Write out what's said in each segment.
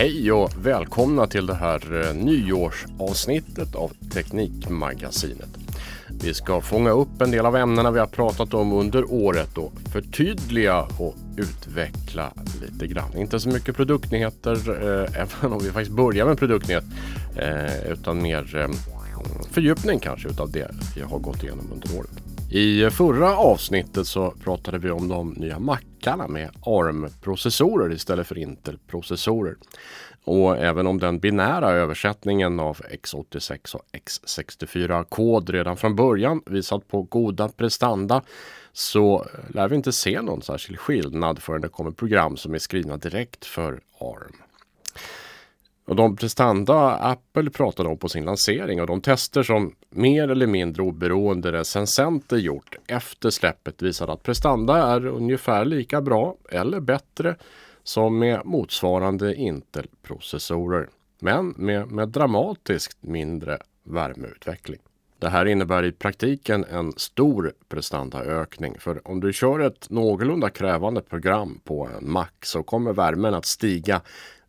Hej och välkomna till det här eh, nyårsavsnittet av Teknikmagasinet. Vi ska fånga upp en del av ämnena vi har pratat om under året och förtydliga och utveckla lite grann. Inte så mycket produktnyheter, eh, även om vi faktiskt börjar med produktnyhet, eh, utan mer eh, mm, fördjupning kanske utav det vi har gått igenom under året. I förra avsnittet så pratade vi om de nya Macarna med ARM-processorer istället för Intel-processorer. Och även om den binära översättningen av x86 och x64-kod redan från början visat på goda prestanda så lär vi inte se någon särskild skillnad förrän det kommer program som är skrivna direkt för ARM. Och de prestanda Apple pratade om på sin lansering och de tester som mer eller mindre oberoende recensenter gjort efter släppet visade att prestanda är ungefär lika bra eller bättre som med motsvarande Intel-processorer. Men med, med dramatiskt mindre värmeutveckling. Det här innebär i praktiken en stor prestandaökning. För om du kör ett någorlunda krävande program på en Mac så kommer värmen att stiga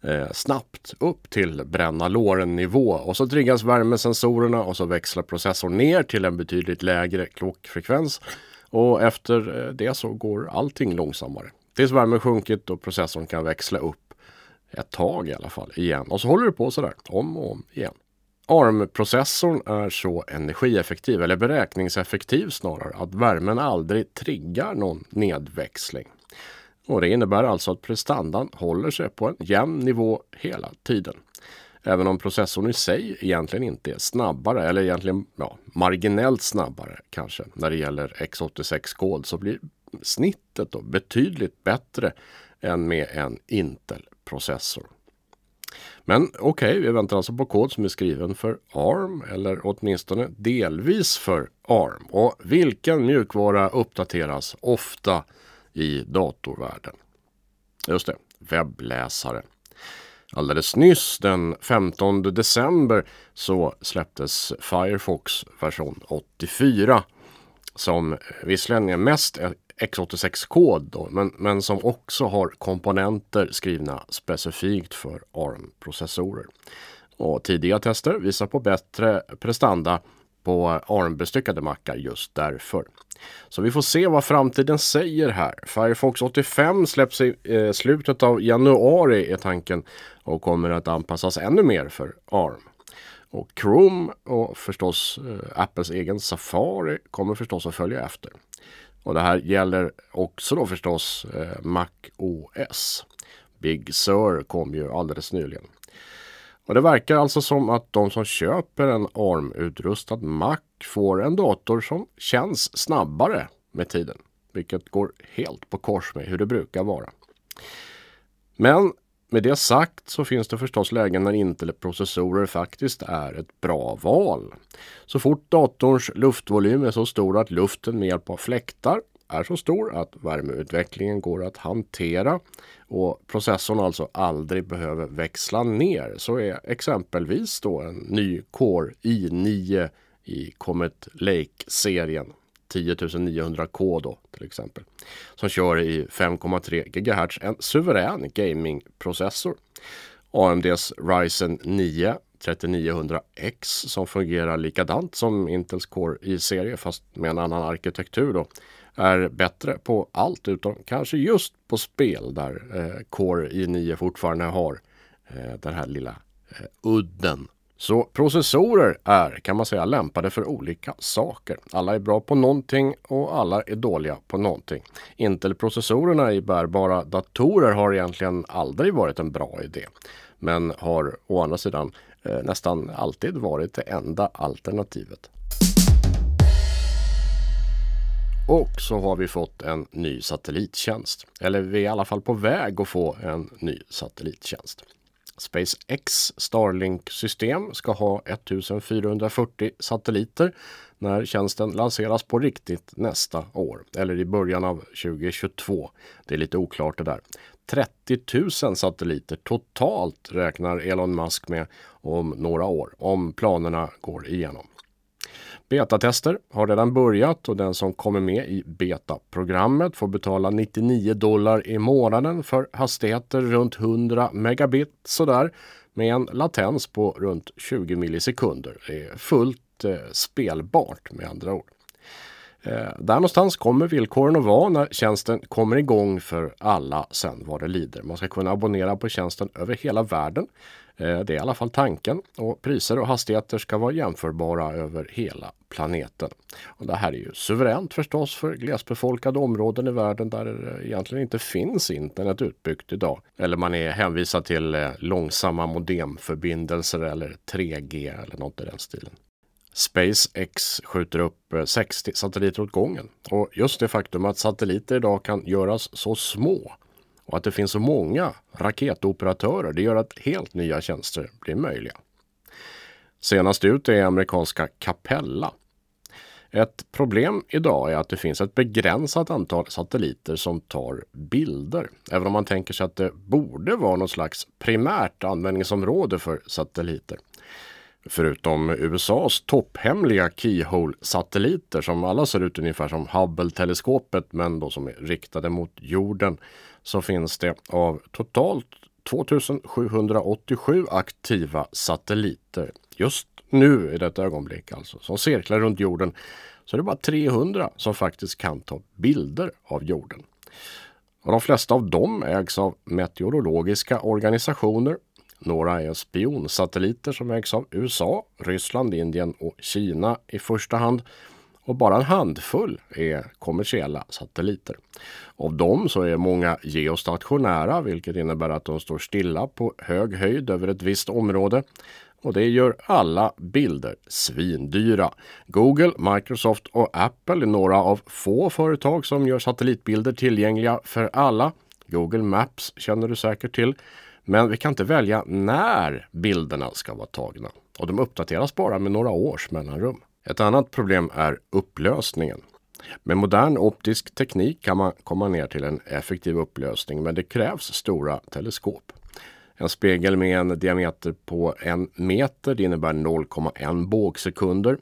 eh, snabbt upp till bränna låren nivå och så triggas värmesensorerna och så växlar processorn ner till en betydligt lägre klockfrekvens och efter eh, det så går allting långsammare. Tills värmen sjunkit och processorn kan växla upp ett tag i alla fall igen och så håller det på sådär om och om igen. ARM-processorn är så energieffektiv, eller beräkningseffektiv snarare, att värmen aldrig triggar någon nedväxling. Och det innebär alltså att prestandan håller sig på en jämn nivå hela tiden. Även om processorn i sig egentligen inte är snabbare eller egentligen ja, marginellt snabbare kanske när det gäller x86-kod så blir snittet då betydligt bättre än med en Intel-processor. Men okej, okay, vi väntar alltså på kod som är skriven för ARM eller åtminstone delvis för ARM. Och vilken mjukvara uppdateras ofta i datorvärlden. Just det, webbläsare. Alldeles nyss den 15 december så släpptes Firefox version 84 som visserligen är mest x86-kod men, men som också har komponenter skrivna specifikt för ARM-processorer. Och tidiga tester visar på bättre prestanda på ARM-bestyckade mackar just därför. Så vi får se vad framtiden säger här. Firefox 85 släpps i eh, slutet av januari är tanken och kommer att anpassas ännu mer för ARM. Och Chrome och förstås eh, Apples egen Safari kommer förstås att följa efter. Och det här gäller också då förstås eh, Mac OS. Big Sur kom ju alldeles nyligen. Och det verkar alltså som att de som köper en ARM-utrustad Mac får en dator som känns snabbare med tiden. Vilket går helt på kors med hur det brukar vara. Men med det sagt så finns det förstås lägen när Intel-processorer faktiskt är ett bra val. Så fort datorns luftvolym är så stor att luften med hjälp av fläktar är så stor att värmeutvecklingen går att hantera och processorn alltså aldrig behöver växla ner så är exempelvis då en ny Core i9 i Comet Lake-serien 10900K då till exempel. Som kör i 5,3 GHz, en suverän gamingprocessor. AMDs Ryzen 9 3900X som fungerar likadant som Intels Core i-serie fast med en annan arkitektur då är bättre på allt utom kanske just på spel där eh, Core i9 fortfarande har eh, den här lilla eh, udden. Så processorer är kan man säga lämpade för olika saker. Alla är bra på någonting och alla är dåliga på någonting. Intel-processorerna i bärbara datorer har egentligen aldrig varit en bra idé. Men har å andra sidan eh, nästan alltid varit det enda alternativet. Och så har vi fått en ny satellittjänst. Eller vi är i alla fall på väg att få en ny satellittjänst. SpaceX Starlink-system ska ha 1440 satelliter när tjänsten lanseras på riktigt nästa år eller i början av 2022. Det är lite oklart det där. 30 000 satelliter totalt räknar Elon Musk med om några år om planerna går igenom. Betatester har redan börjat och den som kommer med i betaprogrammet får betala 99 dollar i månaden för hastigheter runt 100 megabit sådär med en latens på runt 20 millisekunder. Det är fullt eh, spelbart med andra ord. Eh, där någonstans kommer villkoren att vara när tjänsten kommer igång för alla sen vad det lider. Man ska kunna abonnera på tjänsten över hela världen. Eh, det är i alla fall tanken och priser och hastigheter ska vara jämförbara över hela planeten. Och det här är ju suveränt förstås för glesbefolkade områden i världen där det egentligen inte finns internet utbyggt idag. Eller man är hänvisad till eh, långsamma modemförbindelser eller 3G eller något i den stilen. SpaceX skjuter upp eh, 60 satelliter åt gången. Och just det faktum att satelliter idag kan göras så små och att det finns så många raketoperatörer det gör att helt nya tjänster blir möjliga. Senast ut är amerikanska Capella. Ett problem idag är att det finns ett begränsat antal satelliter som tar bilder. Även om man tänker sig att det borde vara något slags primärt användningsområde för satelliter. Förutom USAs topphemliga Keyhole-satelliter som alla ser ut ungefär som Hubble-teleskopet men då som är riktade mot jorden så finns det av totalt 2787 aktiva satelliter just nu i detta ögonblick alltså som cirklar runt jorden så är det bara 300 som faktiskt kan ta bilder av jorden. Och de flesta av dem ägs av meteorologiska organisationer några är spionsatelliter som ägs av USA, Ryssland, Indien och Kina i första hand. Och bara en handfull är kommersiella satelliter. Av dem så är många geostationära vilket innebär att de står stilla på hög höjd över ett visst område. Och det gör alla bilder svindyra. Google, Microsoft och Apple är några av få företag som gör satellitbilder tillgängliga för alla. Google Maps känner du säkert till. Men vi kan inte välja när bilderna ska vara tagna och de uppdateras bara med några års mellanrum. Ett annat problem är upplösningen. Med modern optisk teknik kan man komma ner till en effektiv upplösning men det krävs stora teleskop. En spegel med en diameter på en meter det innebär 0,1 bågsekunder.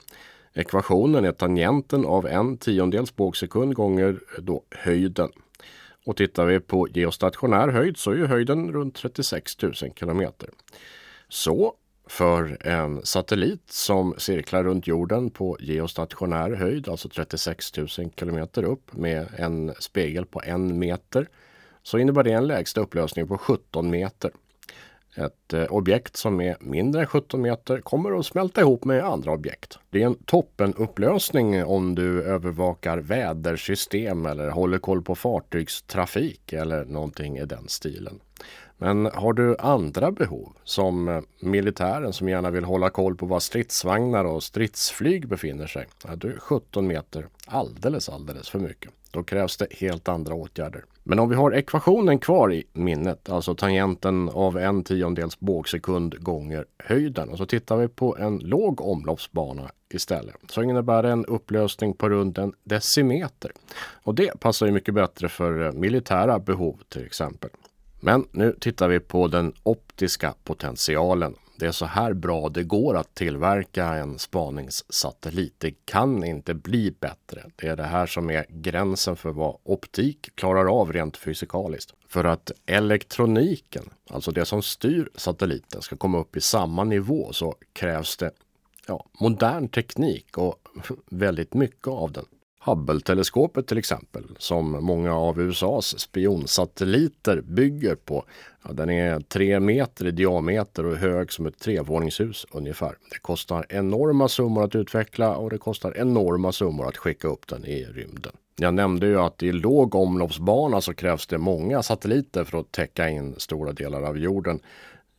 Ekvationen är tangenten av en tiondels bågsekund gånger då höjden. Och tittar vi på geostationär höjd så är ju höjden runt 36 000 kilometer. Så för en satellit som cirklar runt jorden på geostationär höjd, alltså 36 000 kilometer upp med en spegel på en meter, så innebär det en lägsta upplösning på 17 meter. Ett eh, objekt som är mindre än 17 meter kommer att smälta ihop med andra objekt. Det är en toppenupplösning om du övervakar vädersystem eller håller koll på fartygstrafik eller någonting i den stilen. Men har du andra behov som eh, militären som gärna vill hålla koll på var stridsvagnar och stridsflyg befinner sig. Ja, då är 17 meter alldeles, alldeles för mycket. Då krävs det helt andra åtgärder. Men om vi har ekvationen kvar i minnet, alltså tangenten av en tiondels bågsekund gånger höjden och så tittar vi på en låg omloppsbana istället så innebär det en upplösning på runt en decimeter. Och det passar ju mycket bättre för eh, militära behov till exempel. Men nu tittar vi på den optiska potentialen. Det är så här bra det går att tillverka en spaningssatellit. Det kan inte bli bättre. Det är det här som är gränsen för vad optik klarar av rent fysikaliskt. För att elektroniken, alltså det som styr satelliten, ska komma upp i samma nivå så krävs det ja, modern teknik och väldigt mycket av den. Hubble-teleskopet till exempel, som många av USAs spionsatelliter bygger på. Ja, den är tre meter i diameter och hög som ett trevåningshus ungefär. Det kostar enorma summor att utveckla och det kostar enorma summor att skicka upp den i rymden. Jag nämnde ju att i låg omloppsbana så krävs det många satelliter för att täcka in stora delar av jorden.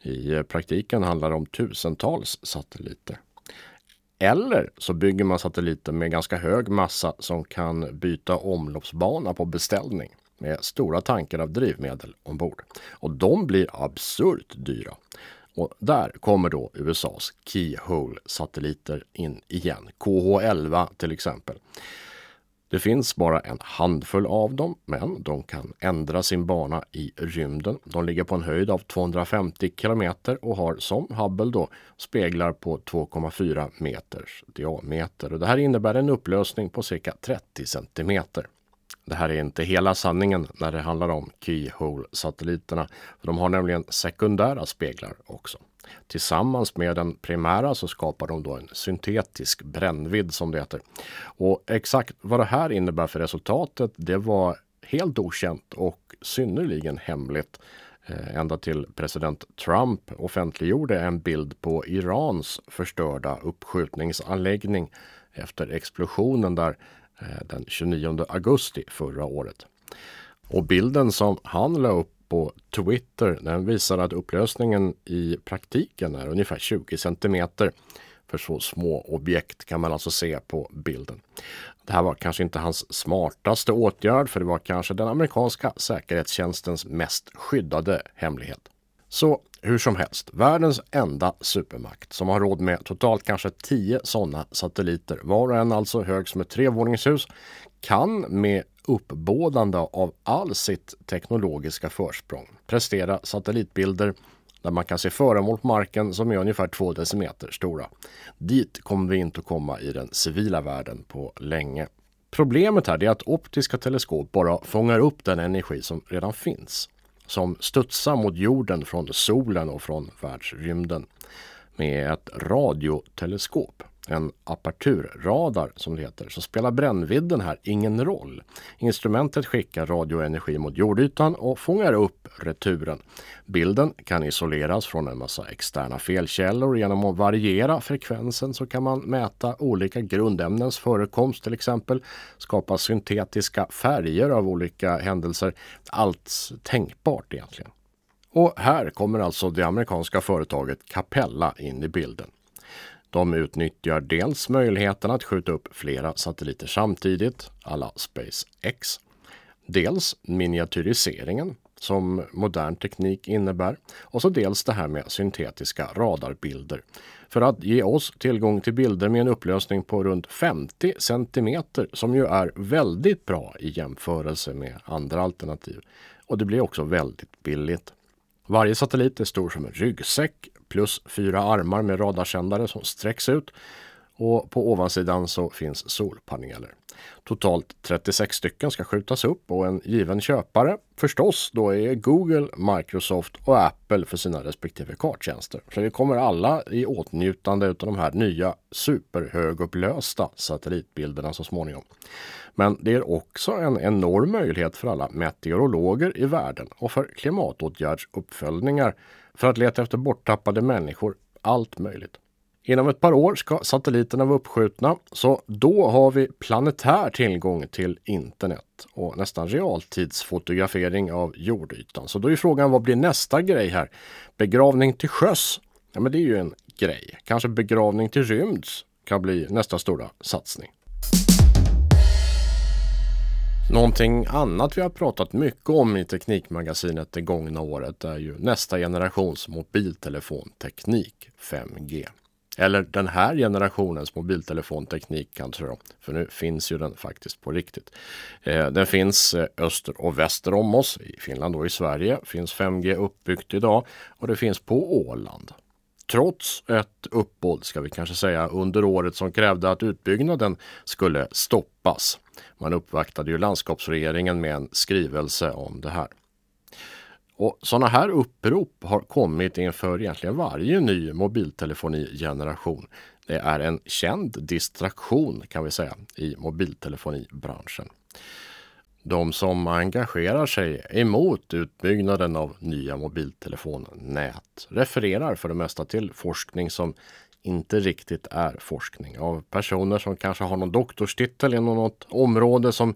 I praktiken handlar det om tusentals satelliter. Eller så bygger man satelliter med ganska hög massa som kan byta omloppsbana på beställning med stora tankar av drivmedel ombord. Och de blir absurt dyra. Och där kommer då USAs Keyhole-satelliter in igen. KH-11 till exempel. Det finns bara en handfull av dem, men de kan ändra sin bana i rymden. De ligger på en höjd av 250 kilometer och har som Hubble då speglar på 2,4 meters diameter. Och det här innebär en upplösning på cirka 30 centimeter. Det här är inte hela sanningen när det handlar om Keyhole-satelliterna. De har nämligen sekundära speglar också. Tillsammans med den primära så skapar de då en syntetisk brännvidd som det heter. Och exakt vad det här innebär för resultatet det var helt okänt och synnerligen hemligt eh, ända till president Trump offentliggjorde en bild på Irans förstörda uppskjutningsanläggning efter explosionen där eh, den 29 augusti förra året. Och bilden som han la upp på Twitter. Den visar att upplösningen i praktiken är ungefär 20 centimeter. För så små objekt kan man alltså se på bilden. Det här var kanske inte hans smartaste åtgärd för det var kanske den amerikanska säkerhetstjänstens mest skyddade hemlighet. Så hur som helst, världens enda supermakt som har råd med totalt kanske 10 sådana satelliter, var och en alltså hög som ett trevåningshus, kan med uppbådande av all sitt teknologiska försprång prestera satellitbilder där man kan se föremål på marken som är ungefär två decimeter stora. Dit kommer vi inte att komma i den civila världen på länge. Problemet här är att optiska teleskop bara fångar upp den energi som redan finns. Som studsar mot jorden från solen och från världsrymden. Med ett radioteleskop en aperturradar som det heter, så spelar brännvidden här ingen roll. Instrumentet skickar radioenergi mot jordytan och fångar upp returen. Bilden kan isoleras från en massa externa felkällor. Genom att variera frekvensen så kan man mäta olika grundämnens förekomst till exempel, skapa syntetiska färger av olika händelser. Allt tänkbart egentligen. Och här kommer alltså det amerikanska företaget Capella in i bilden. De utnyttjar dels möjligheten att skjuta upp flera satelliter samtidigt, alla SpaceX. Dels miniatyriseringen som modern teknik innebär och så dels det här med syntetiska radarbilder för att ge oss tillgång till bilder med en upplösning på runt 50 centimeter som ju är väldigt bra i jämförelse med andra alternativ. Och det blir också väldigt billigt. Varje satellit är stor som en ryggsäck plus fyra armar med radarsändare som sträcks ut och på ovansidan så finns solpaneler. Totalt 36 stycken ska skjutas upp och en given köpare förstås då är Google, Microsoft och Apple för sina respektive karttjänster. Så vi kommer alla i åtnjutande av de här nya superhögupplösta satellitbilderna så småningom. Men det är också en enorm möjlighet för alla meteorologer i världen och för klimatåtgärdsuppföljningar för att leta efter borttappade människor. Allt möjligt. Inom ett par år ska satelliterna vara uppskjutna, så då har vi planetär tillgång till internet och nästan realtidsfotografering av jordytan. Så då är frågan, vad blir nästa grej här? Begravning till sjöss? Ja, men det är ju en grej. Kanske begravning till rymds kan bli nästa stora satsning. Någonting annat vi har pratat mycket om i Teknikmagasinet det gångna året är ju nästa generations mobiltelefonteknik 5G. Eller den här generationens mobiltelefonteknik kanske då, för nu finns ju den faktiskt på riktigt. Eh, den finns eh, öster och väster om oss, i Finland och i Sverige finns 5G uppbyggt idag och det finns på Åland. Trots ett uppbåd, ska vi kanske säga, under året som krävde att utbyggnaden skulle stoppas. Man uppvaktade ju landskapsregeringen med en skrivelse om det här. Och Sådana här upprop har kommit inför egentligen varje ny mobiltelefonigeneration. Det är en känd distraktion kan vi säga i mobiltelefonibranschen. De som engagerar sig emot utbyggnaden av nya mobiltelefonnät refererar för det mesta till forskning som inte riktigt är forskning av personer som kanske har någon doktorstitel inom något område som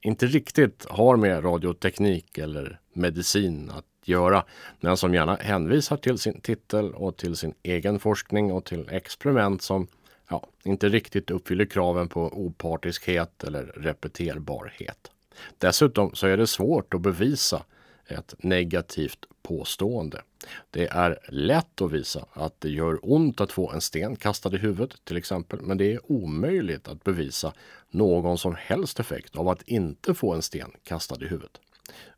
inte riktigt har med radioteknik eller medicin att göra, men som gärna hänvisar till sin titel och till sin egen forskning och till experiment som ja, inte riktigt uppfyller kraven på opartiskhet eller repeterbarhet. Dessutom så är det svårt att bevisa ett negativt påstående. Det är lätt att visa att det gör ont att få en sten kastad i huvudet till exempel, men det är omöjligt att bevisa någon som helst effekt av att inte få en sten kastad i huvudet.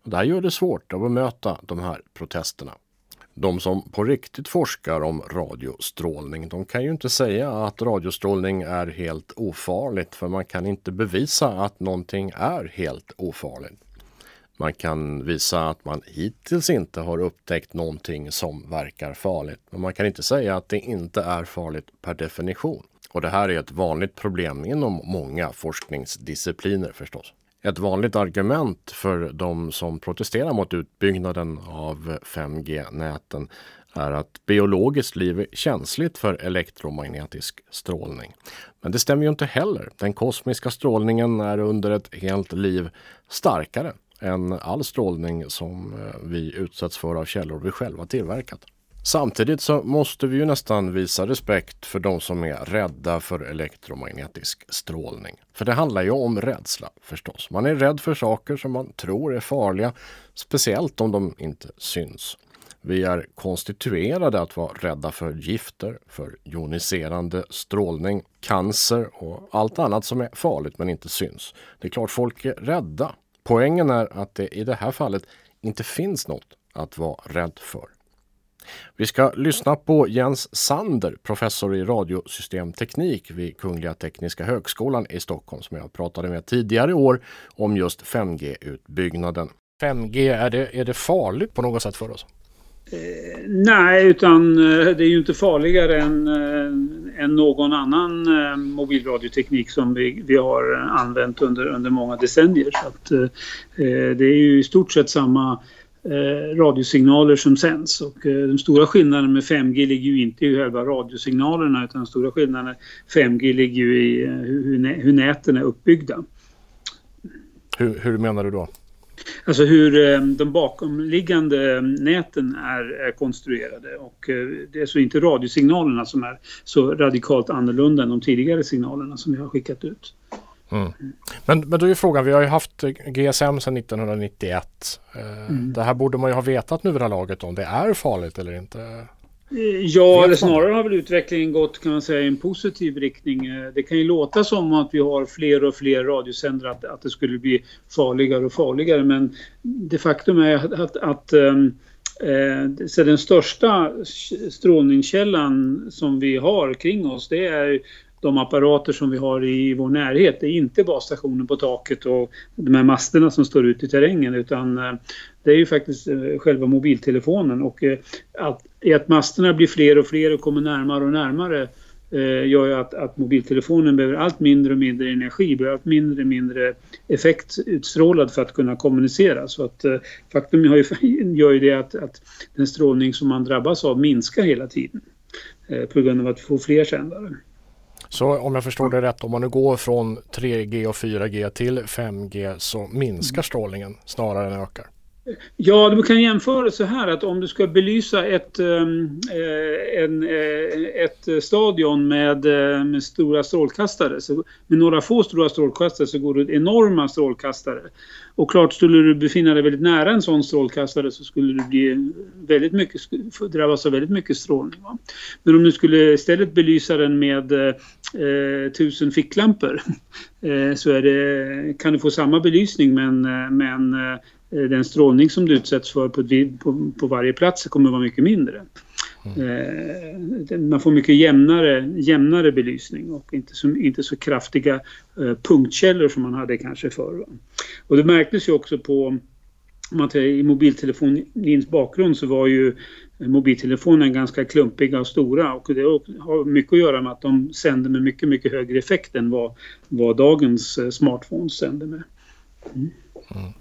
Det här gör det svårt att bemöta de här protesterna. De som på riktigt forskar om radiostrålning, de kan ju inte säga att radiostrålning är helt ofarligt för man kan inte bevisa att någonting är helt ofarligt. Man kan visa att man hittills inte har upptäckt någonting som verkar farligt. Men man kan inte säga att det inte är farligt per definition. Och det här är ett vanligt problem inom många forskningsdiscipliner förstås. Ett vanligt argument för de som protesterar mot utbyggnaden av 5G-näten är att biologiskt liv är känsligt för elektromagnetisk strålning. Men det stämmer ju inte heller. Den kosmiska strålningen är under ett helt liv starkare än all strålning som eh, vi utsätts för av källor vi själva tillverkat. Samtidigt så måste vi ju nästan visa respekt för de som är rädda för elektromagnetisk strålning. För det handlar ju om rädsla förstås. Man är rädd för saker som man tror är farliga, speciellt om de inte syns. Vi är konstituerade att vara rädda för gifter, för joniserande strålning, cancer och allt annat som är farligt men inte syns. Det är klart folk är rädda. Poängen är att det i det här fallet inte finns något att vara rädd för. Vi ska lyssna på Jens Sander, professor i radiosystemteknik vid Kungliga Tekniska Högskolan i Stockholm som jag pratade med tidigare i år om just 5G-utbyggnaden. 5G, är det, är det farligt på något sätt för oss? Eh, nej, utan eh, det är ju inte farligare än, eh, än någon annan eh, mobilradioteknik som vi, vi har använt under, under många decennier. Så att, eh, eh det är ju i stort sett samma eh, radiosignaler som sänds. Och, eh, den stora skillnaden med 5G ligger ju inte i själva radiosignalerna utan den stora skillnaden med 5G ligger ju i eh, hur, hur näten är uppbyggda. Hur, hur menar du då? Alltså hur eh, de bakomliggande näten är, konstruerade och eh, det är så inte radiosignalerna som är så radikalt annorlunda än de tidigare signalerna som vi har skickat ut. Mm. Men, men då är frågan, vi har ju haft GSM sedan 1991. Eh, mm. Det här borde man ju ha vetat nu vid det här laget om det är farligt eller inte. Ja, eller snarare har väl utvecklingen gått kan man säga i en positiv riktning. Eh, det kan ju låta som att vi har fler och fler radiosändare, att, att det skulle bli farligare och farligare. Men det faktum är att, att, att eh, så den största strålningskällan som vi har kring oss det är de apparater som vi har i vår närhet. Det är inte basstationen på taket och de här masterna som står ute i terrängen utan eh, det är ju faktiskt eh, själva mobiltelefonen och eh, att, att masterna blir fler och fler och kommer närmare och närmare eh, gör ju att, att, mobiltelefonen behöver allt mindre och mindre energi, behöver allt mindre och mindre effekt utstrålad för att kunna kommunicera. Så att eh, faktum gör ju, gör ju det att, att den strålning som man drabbas av minskar hela tiden eh, på grund av att vi får fler sändare. Så om jag förstår det rätt, om man nu går från 3G och 4G till 5G så minskar strålningen snarare än ökar? Ja, du kan jämföra så här att om du ska belysa ett, ehm, eh, en, eh, ett stadion med, eh, med stora strålkastare, så med några få stora strålkastare så går det enorma strålkastare. Och klart, skulle du befinna dig väldigt nära en sån strålkastare så skulle du bli väldigt mycket, drabbas av väldigt mycket strålning. Va? Men om du skulle istället belysa den med eh, tusen ficklampor eh, så är det, kan du få samma belysning men, men den strålning som du utsätts för på, på, på varje plats kommer att vara mycket mindre. Mm. Eh, man får mycket jämnare, jämnare belysning och inte så, inte så kraftiga eh, punktkällor som man hade kanske förr. Och det märktes ju också på om man tar i mobiltelefonins bakgrund så var ju mobiltelefonen ganska klumpiga och stora och det har mycket att göra med att de sänder med mycket, mycket högre effekt än vad, vad dagens smartphones sänder med. Mm. Mm.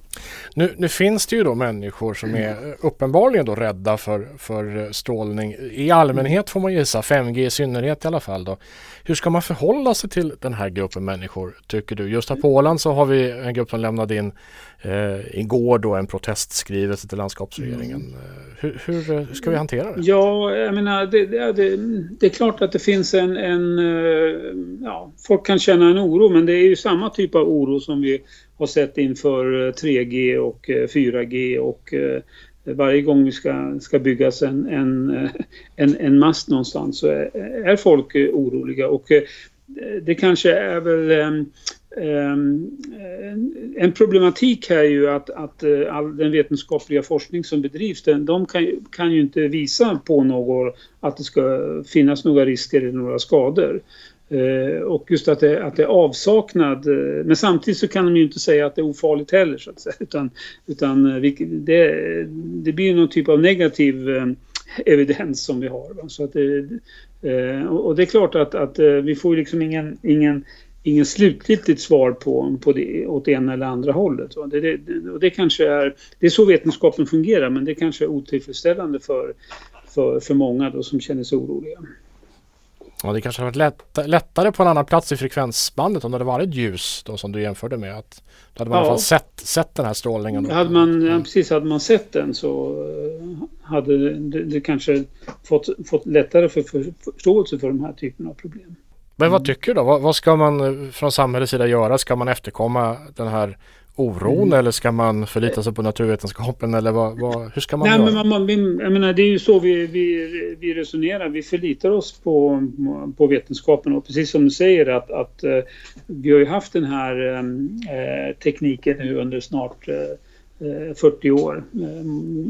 Nu, nu, finns det ju då människor som är uppenbarligen då rädda för, för strålning. I allmänhet får man gissa, 5G i synnerhet i alla fall. Då. Hur ska man förhålla sig till den här gruppen människor tycker du? Just här på Åland så har vi en grupp som lämnade in eh, igår då en protestskrivelse till landskapsregeringen. Mm. Hur, hur, ska vi hantera det? Ja, jag menar det, det, det, är klart att det finns en, en, eh, ja, folk kan känna en oro men det är ju samma typ av oro som vi har sett inför eh, 3G och eh, 4G och eh, varje gång vi ska, ska byggas en, en, en, en mast någonstans så är, är folk oroliga och det kanske är väl um, en problematik här är ju att, att all den vetenskapliga forskning som bedrivs, den, de kan, kan ju inte visa på något, att det ska finnas några risker eller några skador. Eh, och just att det, att det är avsaknad. Eh, men samtidigt så kan de ju inte säga att det är ofarligt heller så att säga. Utan, utan eh, det, det blir någon typ av negativ evidens som vi har. Så att det, och det är klart att, att vi får liksom ingen, ingen, ingen slutgiltigt svar på, på det åt ena eller andra hållet. Det, det, och det kanske är, det är så vetenskapen fungerar men det kanske är otillfredsställande för, för, för många då som känner sig oroliga. Ja, det kanske hade varit lätt, lättare på en annan plats i frekvensbandet om det hade varit ljus då som du jämförde med. Att, då hade man ja. i alla fall sett, sett den här strålningen. Hade man, ja, precis, hade man sett den så eh, hade det, det kanske fått, fått lättare för, för förståelse för de här typerna av problem. Men vad tycker du då? Vad, vad, ska man eh, från samhällets sida göra? Ska man efterkomma den här oron mm. eller ska man förlita sig på naturvetenskapen eller vad, vad, hur ska man Nej, göra? Men man, vi, jag menar, det är ju så vi, vi, vi resonerar. Vi förlitar oss på, på vetenskapen och precis som du säger att, att uh, vi har ju haft den här uh, tekniken nu under snart uh, 40 år.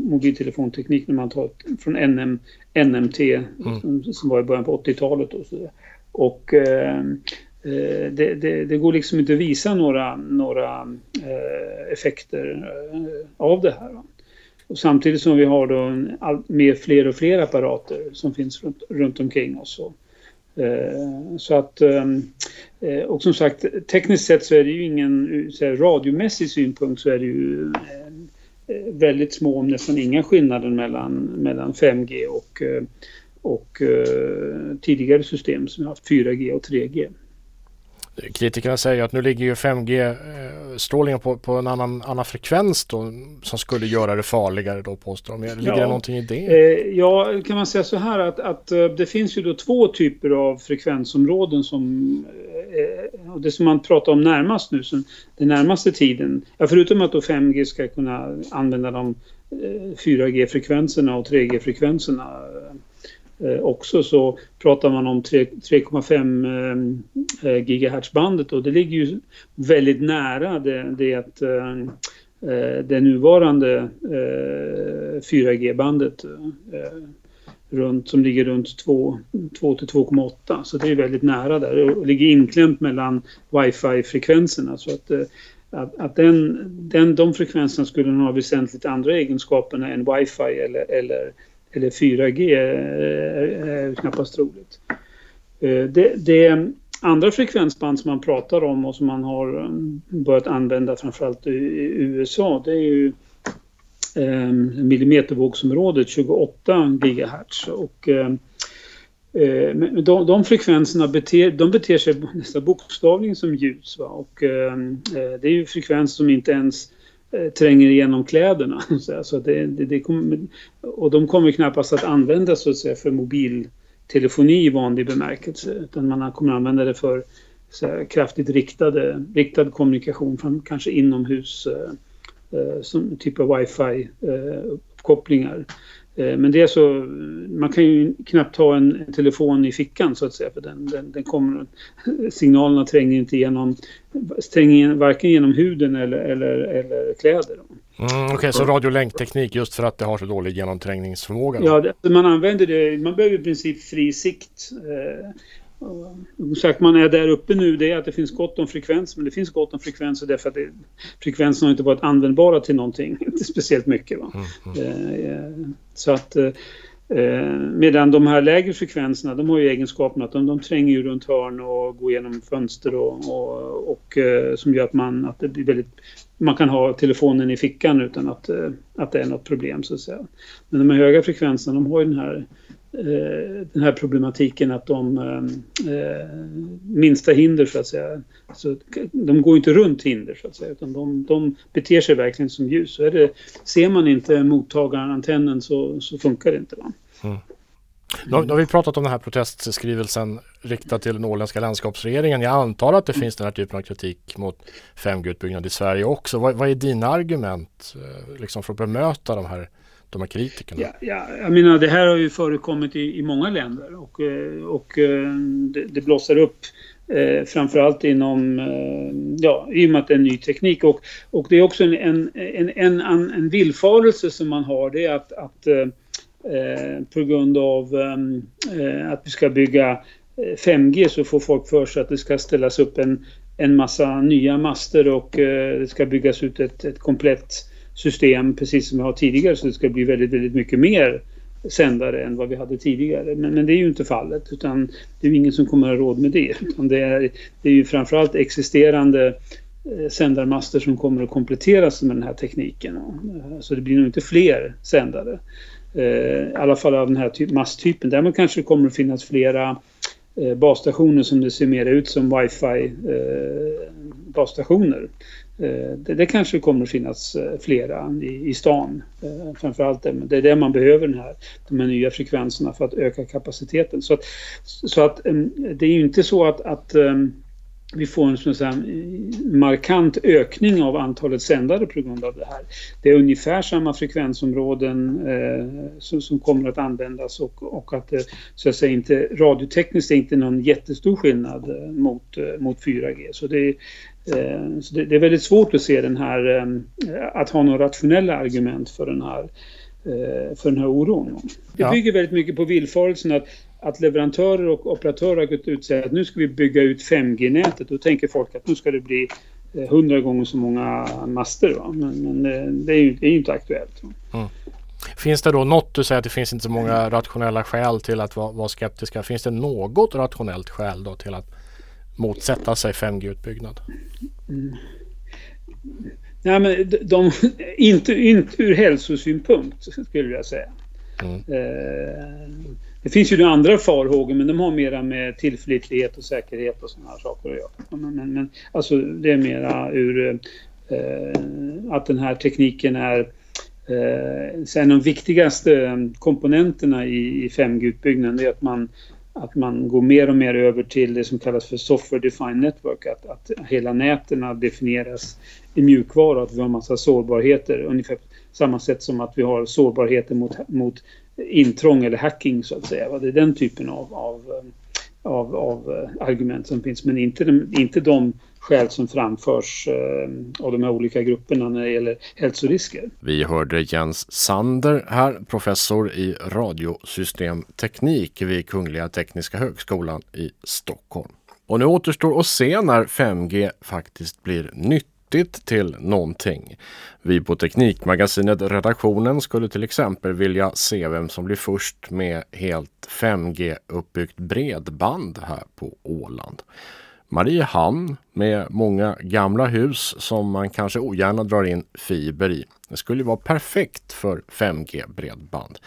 mobiltelefonteknik när man tar från NM, NMT mm. som, som, var i början på 80-talet. Och, så. och Eh, Eh, det, det, det, går liksom inte att visa några, några eh, effekter eh, av det här. Och samtidigt som vi har då all, med fler och fler apparater som finns runt, runt omkring oss. Och, eh, så att, eh, och som sagt, tekniskt sett så är det ju ingen, så här, radiomässig synpunkt så är det ju väldigt små, om nästan inga skillnader mellan, mellan 5G och, och tidigare system som vi har haft 4G och 3G. Kritikerna säger att nu ligger ju 5G-strålningen på, på en annan, annan frekvens då, som skulle göra det farligare då påstår de. Ligger ja. det någonting i det? Eh, ja, kan man säga så här att, att eh, det finns ju då två typer av frekvensområden som eh, och det som man pratar om närmast nu, som den närmaste tiden. Ja, förutom att då 5G ska kunna använda de 4G-frekvenserna och 3G-frekvenserna Eh, Eh, också så pratar man om 3,5 GHz bandet och det ligger ju väldigt nära det, det, eh, eh, det nuvarande 4G-bandet runt, som ligger runt 2, 2 till 2,8 så det är väldigt nära där och ligger inklämt mellan wifi-frekvenserna. Så att att, att den, den, de frekvenserna skulle ha väsentligt andra egenskaper än wifi eller, eller eller 4G är eh, eh, eh, knappast troligt. Det, det andra frekvensband som man pratar om och som man har börjat använda framförallt i USA det är ju millimetervågsområdet 28 GHz. Och, de, de frekvenserna beter, de beter sig nästan bokstavligen som ljus. Va? Och, eh, det är ju frekvenser som inte ens Eh, Eh, tränger igenom kläderna. Så det, det, det kommer, och de kommer knappast att användas så att säga, för mobiltelefoni i vanlig bemärkelse utan man kommer använda det för så här, kraftigt riktade, riktad kommunikation från kanske inomhus eh, eh som typ av wifi-uppkopplingar. Eh, men det är så, man kan ju knappt ha en, en, telefon i fickan så att säga för den, den, den kommer, signalerna tränger inte igenom, tränger varken genom huden eller, eller, eller kläder. Mm, Okej, okay, så radiolänkteknik just för att det har så dålig genomträngningsförmåga? Då. Ja, det, man använder det, man behöver i princip fri sikt. Eh, Sagt man är där uppe nu det är att det finns gott om frekvens men det finns gott om frekvenser därför att det, frekvenserna har inte varit användbara till någonting, inte speciellt mycket. Va? Mm, mm. Eh, så att eh, medan de här lägre frekvenserna de har ju egenskapen att de, de tränger ju runt hörn och går igenom fönster och, och, och eh, som gör att man, att det blir väldigt, man kan ha telefonen i fickan utan att, att det är något problem så att säga. Men de här höga frekvenserna de har ju den här Eh, Eh, den här problematiken att de eh, eh, minsta hinder så att säga, så de går inte runt hinder så att säga utan de, de beter sig verkligen som ljus. Så är det, ser man inte mottagarantennen så, så funkar det inte. Va? Mm. Nu, har, nu har vi pratat om den här protestskrivelsen riktad till den åländska landskapsregeringen. Jag antar att det finns den här typen av kritik mot 5G-utbyggnad i Sverige också. Vad, vad är dina argument liksom för att bemöta de här, de här kritikerna? Ja, ja, jag menar det här har ju förekommit i, i många länder och, eh, och eh, det, det blossar upp Eh, framförallt inom, eh, ja, i och med att det är en ny teknik. Och, och det är också en, en, en, en, en villfarelse som man har, det är att, att eh, eh på grund av eh, att vi ska bygga 5G så får folk för sig att det ska ställas upp en, en massa nya master och det ska byggas ut ett, ett komplett system precis som vi har tidigare så det ska bli väldigt, väldigt mycket mer sändare än vad vi hade tidigare. Men, men det är ju inte fallet utan det är ju ingen som kommer att ha råd med det. Utan det, är, det är ju framförallt existerande eh, sändarmaster som kommer att kompletteras med den här tekniken. Eh, så det blir nog inte fler sändare. Eh, I alla fall av den här typ, masttypen. Däremot kanske det kommer att finnas flera basstationer som det ser mer ut som wifi basstationer. Eh, det, det, kanske kommer att finnas eh, flera i, i stan. Eh, framförallt det, det är det man behöver den här, de här nya frekvenserna för att öka kapaciteten. Så att, så att det är ju inte så att, att vi får en sån här markant ökning av antalet sändare på grund av det här. Det är ungefär samma frekvensområden eh, som, som, kommer att användas och, och att det så att säga inte radiotekniskt är inte någon jättestor skillnad mot, mot 4G. Så det, så det, är väldigt svårt att se den här, eh, att ha några rationella argument för den här eh, för den här oron. Det bygger väldigt mycket på villfarelsen att att leverantörer och operatörer har gått ut och sagt att nu ska vi bygga ut 5G-nätet. Då tänker folk att nu ska det bli eh, hundra gånger så många master. Va? Men, men eh, det, är ju, det är inte aktuellt. Mm. Finns det då något, du säger att det finns inte så många rationella skäl till att vara, vara skeptiska. Finns det något rationellt skäl då till att motsätta sig 5G-utbyggnad? Mm. Nej, men de, de, inte, inte ur hälsosynpunkt skulle jag säga. Mm. Eh, det finns ju andra farhågor men de har mera med tillförlitlighet och säkerhet och sådana saker att göra. Men, men, men alltså det är mera ur eh, att den här tekniken är eh, en av de viktigaste komponenterna i, i 5G-utbyggnaden är att man att man går mer och mer över till det som kallas för Software Defined Network, att, att hela näten definieras i mjukvara, att vi har massa sårbarheter, ungefär samma sätt som att vi har sårbarheter mot, mot intrång eller hacking så att säga. Det är den typen av, av, eh, av, av eh, argument som finns men inte, inte de skäl som framförs eh, av de här olika grupperna när det gäller hälsorisker. Vi hörde Jens Sander här, professor i radiosystemteknik vid Kungliga Tekniska Högskolan i Stockholm. Och nu återstår att se när 5G faktiskt blir nytt nyttigt till någonting. Vi på Teknikmagasinet Redaktionen skulle till exempel vilja se vem som blir först med helt 5G-uppbyggt bredband här på Åland. Mariehamn med många gamla hus som man kanske ogärna drar in fiber i. Det skulle vara perfekt för 5G-bredband.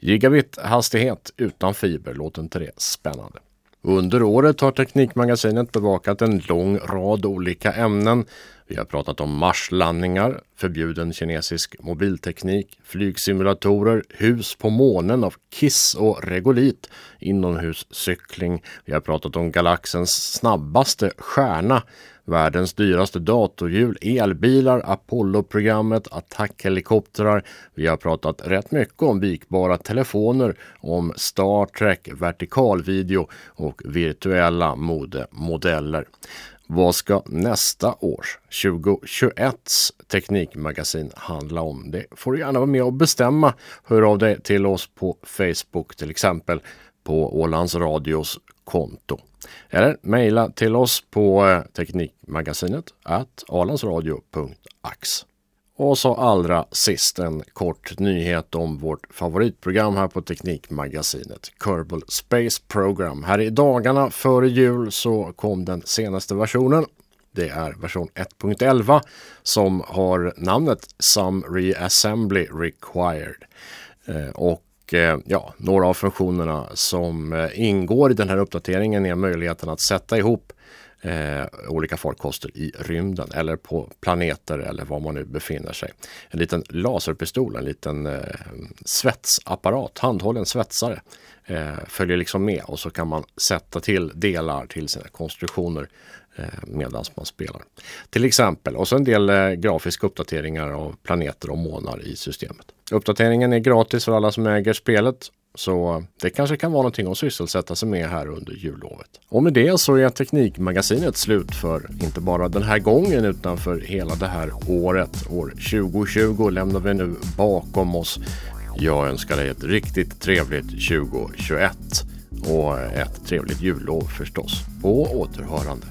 Gigabit-hastighet utan fiber, låter inte det spännande? Under året har Teknikmagasinet bevakat en lång rad olika ämnen vi har pratat om marslandningar, förbjuden kinesisk mobilteknik, flygsimulatorer, hus på månen av Kiss och Regolit, inomhuscykling. Vi har pratat om galaxens snabbaste stjärna, världens dyraste datorhjul, elbilar, Apollo-programmet, attackhelikoptrar. Vi har pratat rätt mycket om vikbara telefoner, om Star Trek, vertikalvideo och virtuella modemodeller. Vad ska nästa års 2021 Teknikmagasin handla om? Det får du gärna vara med och bestämma. Hör av dig till oss på Facebook till exempel på Ålands Radios konto. Eller mejla till oss på eh, Teknikmagasinet at alandsradio.ax. Och så allra sist en kort nyhet om vårt favoritprogram här på Teknikmagasinet, Kerbal Space Program. Här i dagarna före jul så kom den senaste versionen. Det är version 1.11 som har namnet Some Reassembly Required. Eh, och eh, ja, några av funktionerna som eh, ingår i den här uppdateringen är möjligheten att sätta ihop eh, olika farkoster i rymden eller på planeter eller var man nu befinner sig. En liten laserpistol, en liten eh, svetsapparat, handhållen svetsare eh, följer liksom med och så kan man sätta till delar till sina konstruktioner eh, medan man spelar. Till exempel, och så en del eh, grafiska uppdateringar av planeter och månar i systemet. Uppdateringen är gratis för alla som äger spelet så det kanske kan vara någonting att sysselsätta sig med här under jullovet. Och med det så är Teknikmagasinet slut för inte bara den här gången utan för hela det här året. År 2020 lämnar vi nu bakom oss. Jag önskar dig ett riktigt trevligt 2021 och ett trevligt jullov förstås. På återhörande.